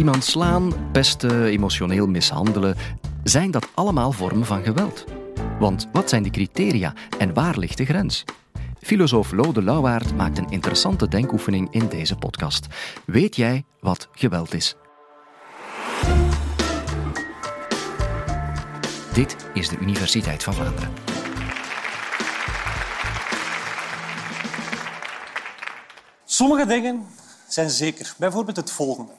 Iemand slaan, pesten, emotioneel mishandelen, zijn dat allemaal vormen van geweld? Want wat zijn de criteria en waar ligt de grens? Filosoof Lode Lauwaard maakt een interessante denkoefening in deze podcast. Weet jij wat geweld is? Dit is de Universiteit van Vlaanderen. Sommige dingen zijn zeker. Bijvoorbeeld het volgende.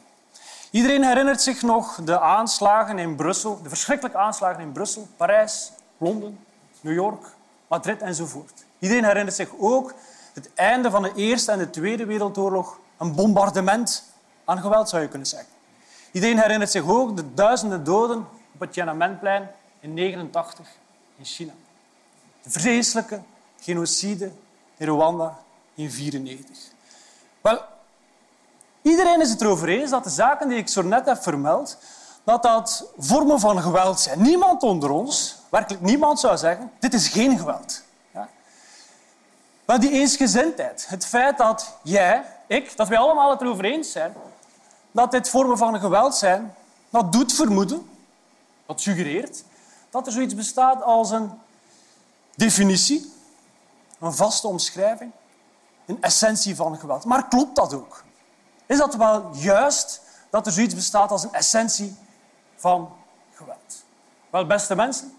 Iedereen herinnert zich nog de aanslagen in Brussel, de verschrikkelijke aanslagen in Brussel, Parijs, Londen, New York, Madrid enzovoort. Iedereen herinnert zich ook het einde van de Eerste en de Tweede Wereldoorlog, een bombardement aan geweld zou je kunnen zeggen. Iedereen herinnert zich ook de duizenden doden op het Tiananmenplein in 1989 in China. De vreselijke genocide in Rwanda in 1994. Wel, iedereen is het erover eens dat de zaken die ik zo net heb vermeld, dat dat vormen van geweld zijn. Niemand onder ons, werkelijk niemand, zou zeggen, dit is geen geweld. Ja? Maar die eensgezindheid, het feit dat jij, ik, dat wij allemaal het erover eens zijn, dat dit vormen van geweld zijn, dat doet vermoeden, dat suggereert, dat er zoiets bestaat als een definitie, een vaste omschrijving, een essentie van geweld. Maar klopt dat ook? Is dat wel juist dat er zoiets bestaat als een essentie van geweld? Wel, beste mensen,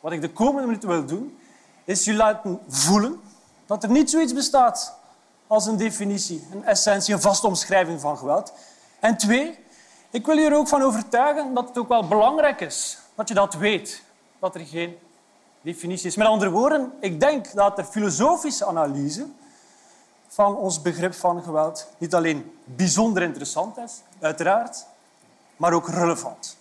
wat ik de komende minuten wil doen, is je laten voelen dat er niet zoiets bestaat als een definitie, een essentie, een vaste omschrijving van geweld. En twee, ik wil je er ook van overtuigen dat het ook wel belangrijk is dat je dat weet, dat er geen definitie is. Met andere woorden, ik denk dat de filosofische analyse van ons begrip van geweld niet alleen bijzonder interessant is, uiteraard, maar ook relevant.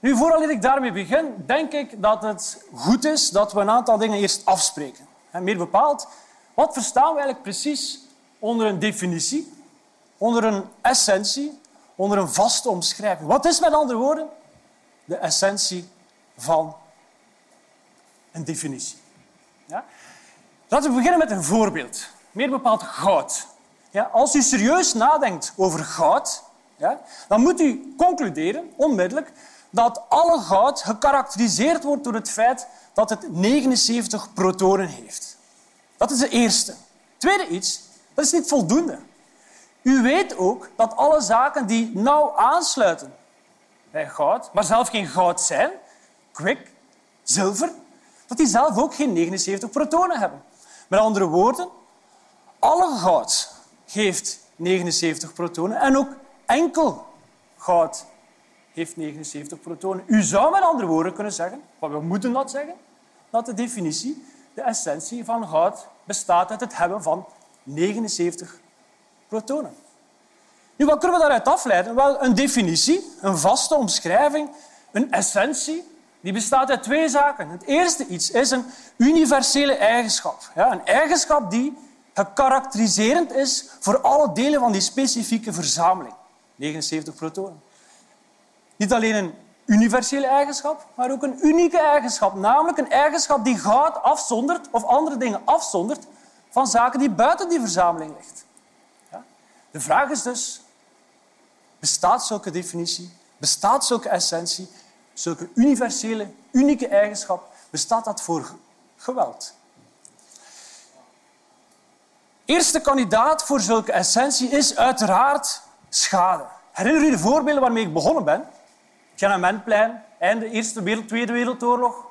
Nu, voordat ik daarmee begin, denk ik dat het goed is dat we een aantal dingen eerst afspreken. En meer bepaald, wat verstaan we eigenlijk precies onder een definitie, onder een essentie, onder een vaste omschrijving? Wat is met andere woorden de essentie van een definitie? Ja? Laten we beginnen met een voorbeeld meer bepaald goud. Ja, als u serieus nadenkt over goud, ja, dan moet u concluderen, onmiddellijk, dat alle goud gekarakteriseerd wordt door het feit dat het 79 protonen heeft. Dat is de eerste. Tweede iets, dat is niet voldoende. U weet ook dat alle zaken die nauw aansluiten bij goud, maar zelf geen goud zijn, kwik, zilver, dat die zelf ook geen 79 protonen hebben. Met andere woorden, alle goud geeft 79 protonen en ook enkel goud heeft 79 protonen. U zou met andere woorden kunnen zeggen, maar we moeten dat zeggen, dat de definitie, de essentie van goud, bestaat uit het hebben van 79 protonen. Nu, wat kunnen we daaruit afleiden? Wel, een definitie, een vaste omschrijving, een essentie, die bestaat uit twee zaken. Het eerste iets is een universele eigenschap. Ja, een eigenschap die gekarakteriserend is voor alle delen van die specifieke verzameling. 79 protonen. Niet alleen een universele eigenschap, maar ook een unieke eigenschap. Namelijk een eigenschap die goud afzondert of andere dingen afzondert van zaken die buiten die verzameling ligt. Ja? De vraag is dus, bestaat zulke definitie, bestaat zulke essentie, zulke universele, unieke eigenschap, bestaat dat voor geweld? Eerste kandidaat voor zulke essentie is uiteraard schade. Herinner u de voorbeelden waarmee ik begonnen ben? Tiananmenplein, einde Eerste Wereld, Tweede Wereldoorlog,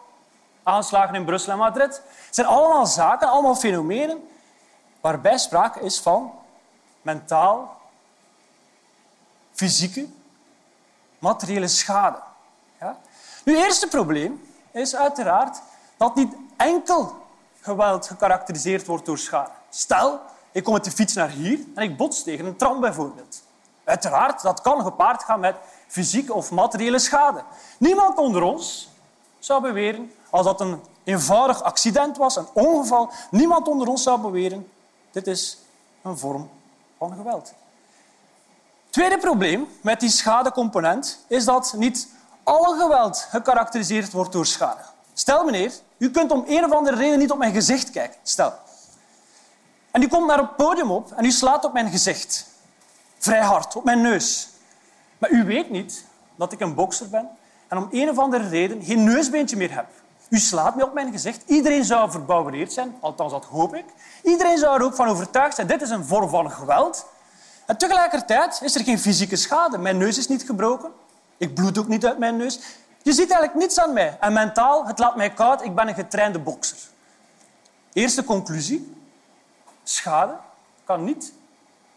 aanslagen in Brussel en Madrid. Het zijn allemaal zaken, allemaal fenomenen waarbij sprake is van mentaal, fysieke, materiële schade. Ja? Nu, het eerste probleem is uiteraard dat niet enkel geweld gekarakteriseerd wordt door schade. Stel, ik kom met de fiets naar hier en ik bots tegen een tram bijvoorbeeld. Uiteraard, dat kan gepaard gaan met fysieke of materiële schade. Niemand onder ons zou beweren, als dat een eenvoudig accident was, een ongeval, niemand onder ons zou beweren, dit is een vorm van geweld. Tweede probleem met die schadecomponent is dat niet alle geweld gekarakteriseerd wordt door schade. Stel, meneer, u kunt om een of andere reden niet op mijn gezicht kijken. Stel. En u komt naar het podium op en u slaat op mijn gezicht. Vrij hard, op mijn neus. Maar u weet niet dat ik een bokser ben en om een of andere reden geen neusbeentje meer heb. U slaat me op mijn gezicht. Iedereen zou verbouwereerd zijn, althans dat hoop ik. Iedereen zou er ook van overtuigd zijn, dit is een vorm van geweld. En tegelijkertijd is er geen fysieke schade. Mijn neus is niet gebroken. Ik bloed ook niet uit mijn neus. Je ziet eigenlijk niets aan mij. En mentaal, het laat mij koud. Ik ben een getrainde bokser. Eerste conclusie. Schade kan niet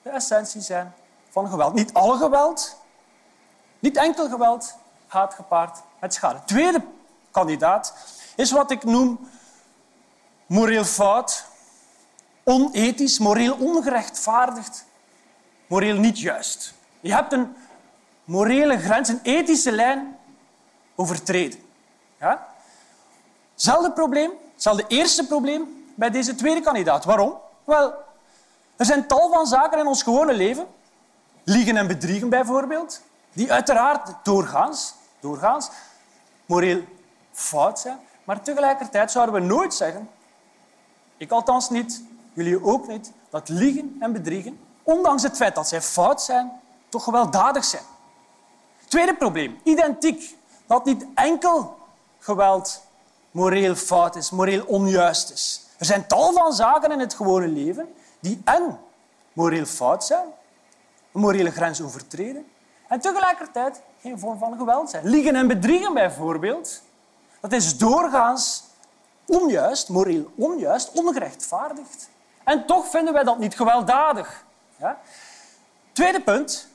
de essentie zijn van geweld. Niet alle geweld, niet enkel geweld gaat gepaard met schade. Tweede kandidaat is wat ik noem moreel fout, onethisch, moreel ongerechtvaardigd, moreel niet juist. Je hebt een morele grens, een ethische lijn overtreden. Ja? Zelfde probleem, hetzelfde eerste probleem bij deze tweede kandidaat. Waarom? Wel, er zijn tal van zaken in ons gewone leven, liegen en bedriegen bijvoorbeeld, die uiteraard doorgaans, doorgaans moreel fout zijn. Maar tegelijkertijd zouden we nooit zeggen, ik althans niet, jullie ook niet, dat liegen en bedriegen, ondanks het feit dat zij fout zijn, toch gewelddadig zijn. Tweede probleem, identiek. Dat niet enkel geweld moreel fout is, moreel onjuist is. Er zijn tal van zaken in het gewone leven die en moreel fout zijn, een morele grens overtreden, en tegelijkertijd geen vorm van geweld zijn. Liegen en bedriegen bijvoorbeeld, dat is doorgaans onjuist, moreel onjuist, ongerechtvaardigd. En toch vinden wij dat niet gewelddadig. Ja? Tweede punt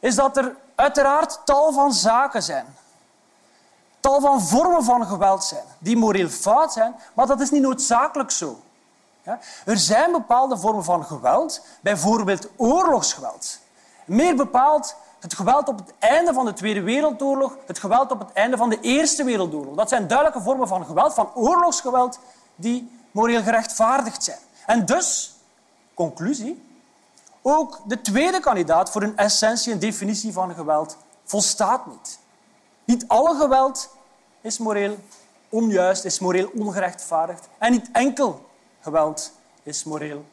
is dat er uiteraard tal van zaken zijn, tal van vormen van geweld zijn, die moreel fout zijn, maar dat is niet noodzakelijk zo. Er zijn bepaalde vormen van geweld, bijvoorbeeld oorlogsgeweld. Meer bepaald het geweld op het einde van de Tweede Wereldoorlog, het geweld op het einde van de Eerste Wereldoorlog. Dat zijn duidelijke vormen van geweld, van oorlogsgeweld, die moreel gerechtvaardigd zijn. En dus, conclusie, ook de tweede kandidaat voor een essentie en definitie van geweld volstaat niet. Niet alle geweld is moreel onjuist, is moreel ongerechtvaardigd. En niet enkel geweld is moreel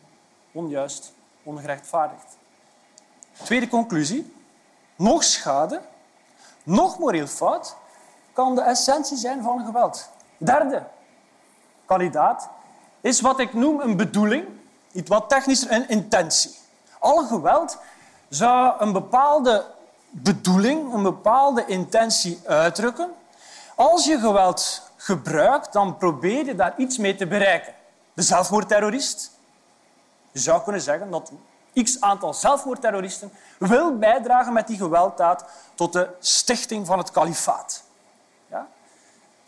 onjuist, ongerechtvaardigd. Tweede conclusie nog schade, nog moreel fout, kan de essentie zijn van geweld. Derde kandidaat is wat ik noem een bedoeling, iets wat technischer, een intentie. Alle geweld zou een bepaalde bedoeling, een bepaalde intentie uitdrukken. Als je geweld gebruikt, dan probeer je daar iets mee te bereiken. De zelfmoordterrorist. Je zou kunnen zeggen dat x aantal zelfmoordterroristen wil bijdragen met die gewelddaad tot de stichting van het kalifaat. Ja?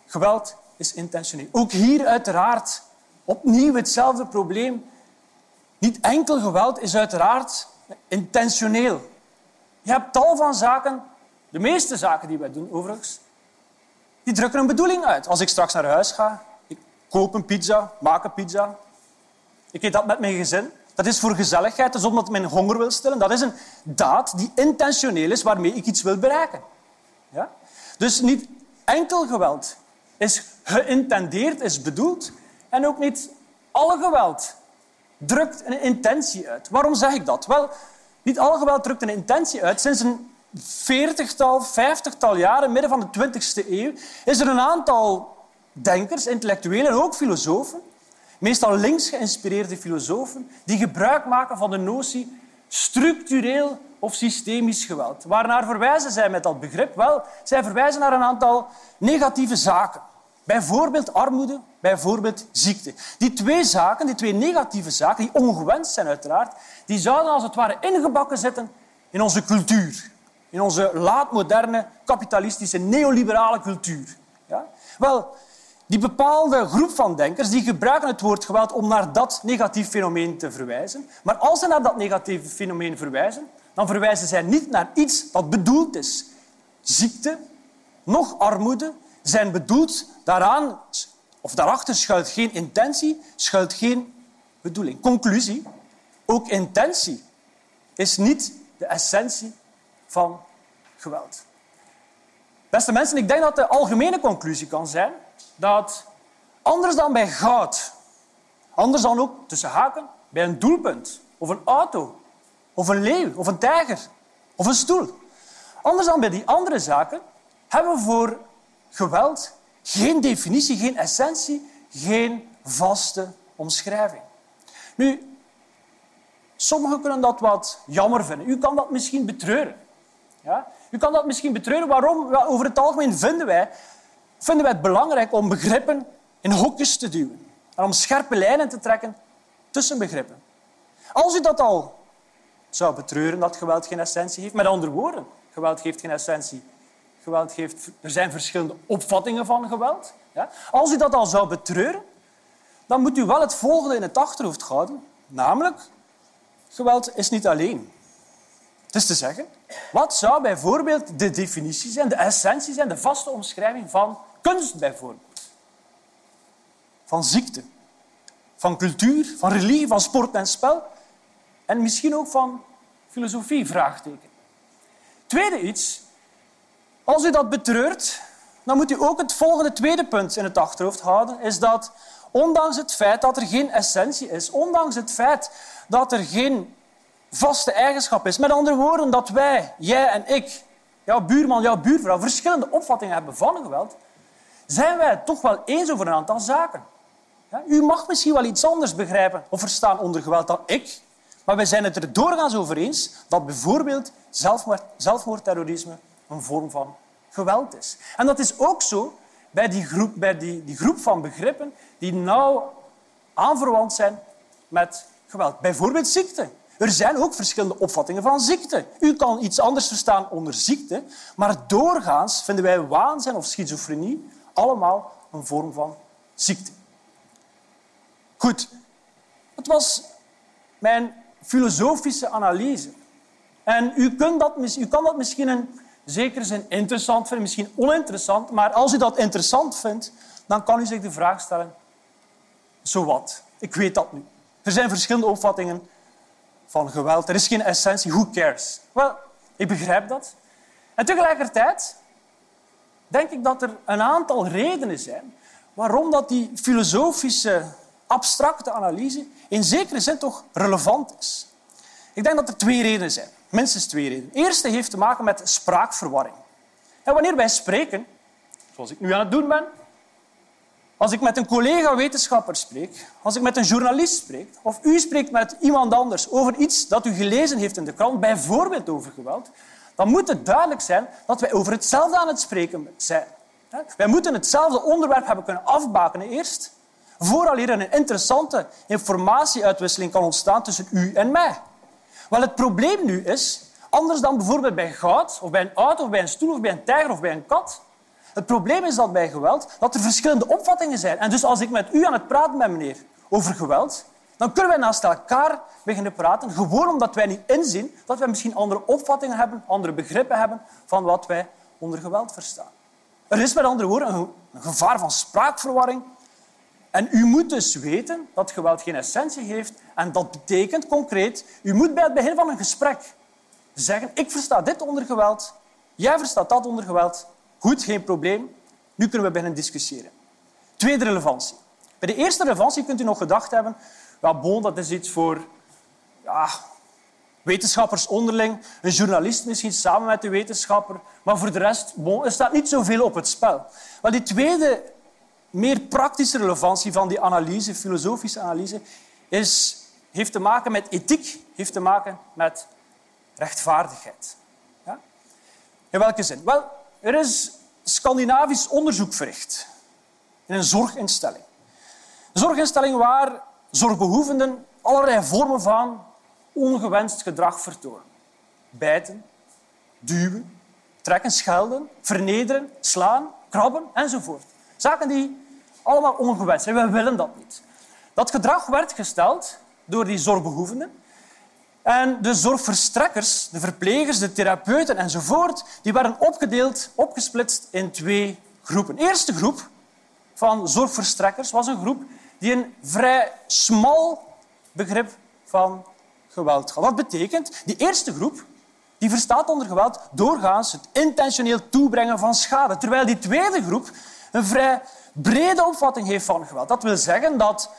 Geweld is intentioneel. Ook hier uiteraard opnieuw hetzelfde probleem. Niet enkel geweld is uiteraard intentioneel. Je hebt tal van zaken, de meeste zaken die wij doen overigens, die drukken een bedoeling uit. Als ik straks naar huis ga, ik koop een pizza, maak een pizza, ik eet dat met mijn gezin, dat is voor gezelligheid, dat is omdat men honger wil stillen. Dat is een daad die intentioneel is, waarmee ik iets wil bereiken. Ja? Dus niet enkel geweld is geïntendeerd, is bedoeld. En ook niet alle geweld drukt een intentie uit. Waarom zeg ik dat? Wel, niet alle geweld drukt een intentie uit. Sinds een veertigtal, vijftigtal jaren, midden van de 20e eeuw, is er een aantal denkers, intellectuelen en ook filosofen meestal links geïnspireerde filosofen, die gebruik maken van de notie structureel of systemisch geweld. Waarnaar verwijzen zij met dat begrip? Wel, zij verwijzen naar een aantal negatieve zaken. Bijvoorbeeld armoede, bijvoorbeeld ziekte. Die twee zaken, die twee negatieve zaken, die ongewenst zijn uiteraard, die zouden als het ware ingebakken zitten in onze cultuur. In onze laatmoderne, kapitalistische, neoliberale cultuur. Ja? Wel, die bepaalde groep van denkers die gebruiken het woord geweld om naar dat negatief fenomeen te verwijzen. Maar als ze naar dat negatieve fenomeen verwijzen, dan verwijzen zij niet naar iets dat bedoeld is. Ziekte, nog armoede zijn bedoeld daaraan, of daarachter schuilt geen intentie, schuilt geen bedoeling. Conclusie, ook intentie is niet de essentie van geweld. Beste mensen, ik denk dat de algemene conclusie kan zijn dat anders dan bij goud, anders dan ook tussen haken bij een doelpunt of een auto of een leeuw of een tijger of een stoel, Anders dan bij die andere zaken hebben we voor geweld geen definitie, geen essentie, geen vaste omschrijving. Nu, sommigen kunnen dat wat jammer vinden. U kan dat misschien betreuren. Ja? U kan dat misschien betreuren. Waarom? Over het algemeen vinden wij, vinden wij het belangrijk om begrippen in hokjes te duwen. En om scherpe lijnen te trekken tussen begrippen. Als u dat al zou betreuren, dat geweld geen essentie heeft, met andere woorden, geweld geeft geen essentie. Geweld geeft, er zijn verschillende opvattingen van geweld. Ja? Als u dat al zou betreuren, dan moet u wel het volgende in het achterhoofd houden. Namelijk, geweld is niet alleen. Is te zeggen, wat zou bijvoorbeeld de definitie zijn, de essentie zijn, de vaste omschrijving van kunst bijvoorbeeld? Van ziekte, van cultuur, van religie, van sport en spel en misschien ook van filosofie, vraagteken. Tweede iets, als u dat betreurt, dan moet u ook het volgende tweede punt in het achterhoofd houden, is dat ondanks het feit dat er geen essentie is, ondanks het feit dat er geen vaste eigenschap is, met andere woorden dat wij, jij en ik, jouw buurman, jouw buurvrouw, verschillende opvattingen hebben van geweld, zijn wij het toch wel eens over een aantal zaken. u mag misschien wel iets anders begrijpen of verstaan onder geweld dan ik, maar wij zijn het er doorgaans over eens dat bijvoorbeeld zelfmoord, zelfmoordterrorisme een vorm van geweld is. En dat is ook zo bij die groep, bij die, die groep van begrippen die nauw aanverwant zijn met geweld. Bijvoorbeeld ziekte. Er zijn ook verschillende opvattingen van ziekte. U kan iets anders verstaan onder ziekte, maar doorgaans vinden wij waanzin of schizofrenie allemaal een vorm van ziekte. Goed, dat was mijn filosofische analyse. En u, kunt dat, u kan dat misschien in zekere zin interessant vinden, misschien oninteressant, maar als u dat interessant vindt, dan kan u zich de vraag stellen, zo wat? Ik weet dat nu. Er zijn verschillende opvattingen van geweld. Er is geen essentie. Who cares? Wel, ik begrijp dat. En tegelijkertijd denk ik dat er een aantal redenen zijn waarom dat die filosofische, abstracte analyse in zekere zin toch relevant is. Ik denk dat er twee redenen zijn. Minstens twee redenen. De eerste heeft te maken met spraakverwarring. En wanneer wij spreken, zoals ik nu aan het doen ben, als ik met een collega-wetenschapper spreek, als ik met een journalist spreek, of u spreekt met iemand anders over iets dat u gelezen heeft in de krant, bijvoorbeeld over geweld, dan moet het duidelijk zijn dat wij over hetzelfde aan het spreken zijn. Wij moeten hetzelfde onderwerp hebben kunnen afbakenen eerst, vooral hier een interessante informatieuitwisseling kan ontstaan tussen u en mij. Wel, het probleem nu is, anders dan bijvoorbeeld bij goud, of bij een auto, of bij een stoel, of bij een tijger of bij een kat, het probleem is dat bij geweld dat er verschillende opvattingen zijn. En dus als ik met u aan het praten ben, meneer, over geweld, dan kunnen wij naast elkaar beginnen praten, gewoon omdat wij niet inzien dat wij misschien andere opvattingen hebben, andere begrippen hebben van wat wij onder geweld verstaan. Er is met andere woorden een gevaar van spraakverwarring. En u moet dus weten dat geweld geen essentie heeft. En dat betekent concreet, u moet bij het begin van een gesprek zeggen, ik versta dit onder geweld, jij verstaat dat onder geweld, Goed, geen probleem. Nu kunnen we beginnen discussiëren. Tweede relevantie. Bij de eerste relevantie kunt u nog gedacht hebben, ja, bon, dat is iets voor ja, wetenschappers onderling, een journalist misschien samen met de wetenschapper, maar voor de rest bon, er staat niet zoveel op het spel. Maar die tweede, meer praktische relevantie van die analyse, filosofische analyse, is, heeft te maken met ethiek, heeft te maken met rechtvaardigheid. Ja? In welke zin? Wel, er is Scandinavisch onderzoek verricht in een zorginstelling. Een zorginstelling waar zorgbehoevenden allerlei vormen van ongewenst gedrag vertonen. Bijten, duwen, trekken, schelden, vernederen, slaan, krabben enzovoort. Zaken die allemaal ongewenst zijn. We willen dat niet. Dat gedrag werd gesteld door die zorgbehoevenden en de zorgverstrekkers, de verplegers, de therapeuten enzovoort, die werden opgedeeld, opgesplitst in twee groepen. De eerste groep van zorgverstrekkers was een groep die een vrij smal begrip van geweld had. Wat betekent? Die eerste groep die verstaat onder geweld doorgaans het intentioneel toebrengen van schade, terwijl die tweede groep een vrij brede opvatting heeft van geweld. Dat wil zeggen dat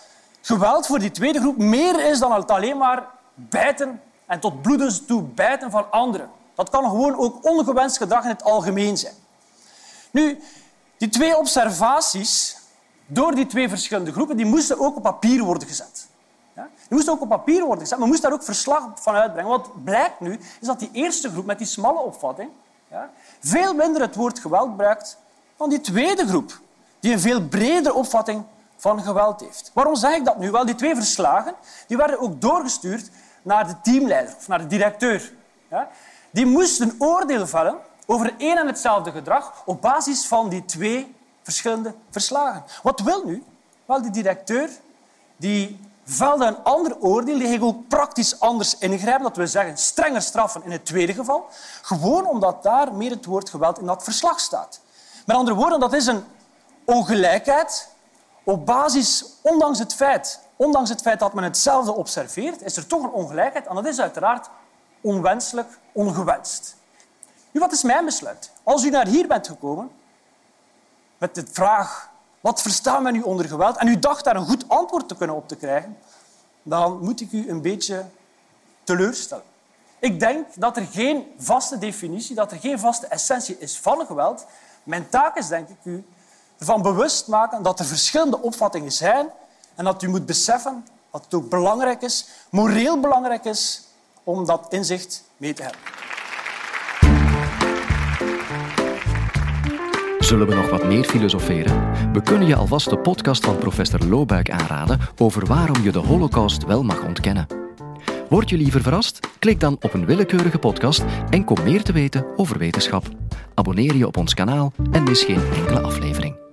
geweld voor die tweede groep meer is dan alleen maar bijten en tot bloedens toe bijten van anderen. Dat kan gewoon ook ongewenst gedrag in het algemeen zijn. Nu, die twee observaties door die twee verschillende groepen, die moesten ook op papier worden gezet. Die moesten ook op papier worden gezet, maar moest daar ook verslag van uitbrengen. Wat blijkt nu, is dat die eerste groep met die smalle opvatting ja, veel minder het woord geweld gebruikt dan die tweede groep, die een veel bredere opvatting van geweld heeft. Waarom zeg ik dat nu? Wel, die twee verslagen die werden ook doorgestuurd naar de teamleider of naar de directeur. Ja? Die moest een oordeel vellen over één en hetzelfde gedrag op basis van die twee verschillende verslagen. Wat wil nu? Wel, de directeur die velde een ander oordeel, die ging ook praktisch anders ingrijpen. Dat wil zeggen, strenger straffen in het tweede geval. Gewoon omdat daar meer het woord geweld in dat verslag staat. Met andere woorden, dat is een ongelijkheid op basis, ondanks het feit, ondanks het feit dat men hetzelfde observeert, is er toch een ongelijkheid. En dat is uiteraard onwenselijk, ongewenst. Nu, wat is mijn besluit? Als u naar hier bent gekomen met de vraag wat verstaan men nu onder geweld en u dacht daar een goed antwoord te kunnen op te krijgen, dan moet ik u een beetje teleurstellen. Ik denk dat er geen vaste definitie, dat er geen vaste essentie is van geweld. Mijn taak is, denk ik, u ervan bewust maken dat er verschillende opvattingen zijn en dat u moet beseffen dat het ook belangrijk is, moreel belangrijk is, om dat inzicht mee te hebben. Zullen we nog wat meer filosoferen? We kunnen je alvast de podcast van professor Loobuik aanraden over waarom je de Holocaust wel mag ontkennen. Word je liever verrast? Klik dan op een willekeurige podcast en kom meer te weten over wetenschap. Abonneer je op ons kanaal en mis geen enkele aflevering.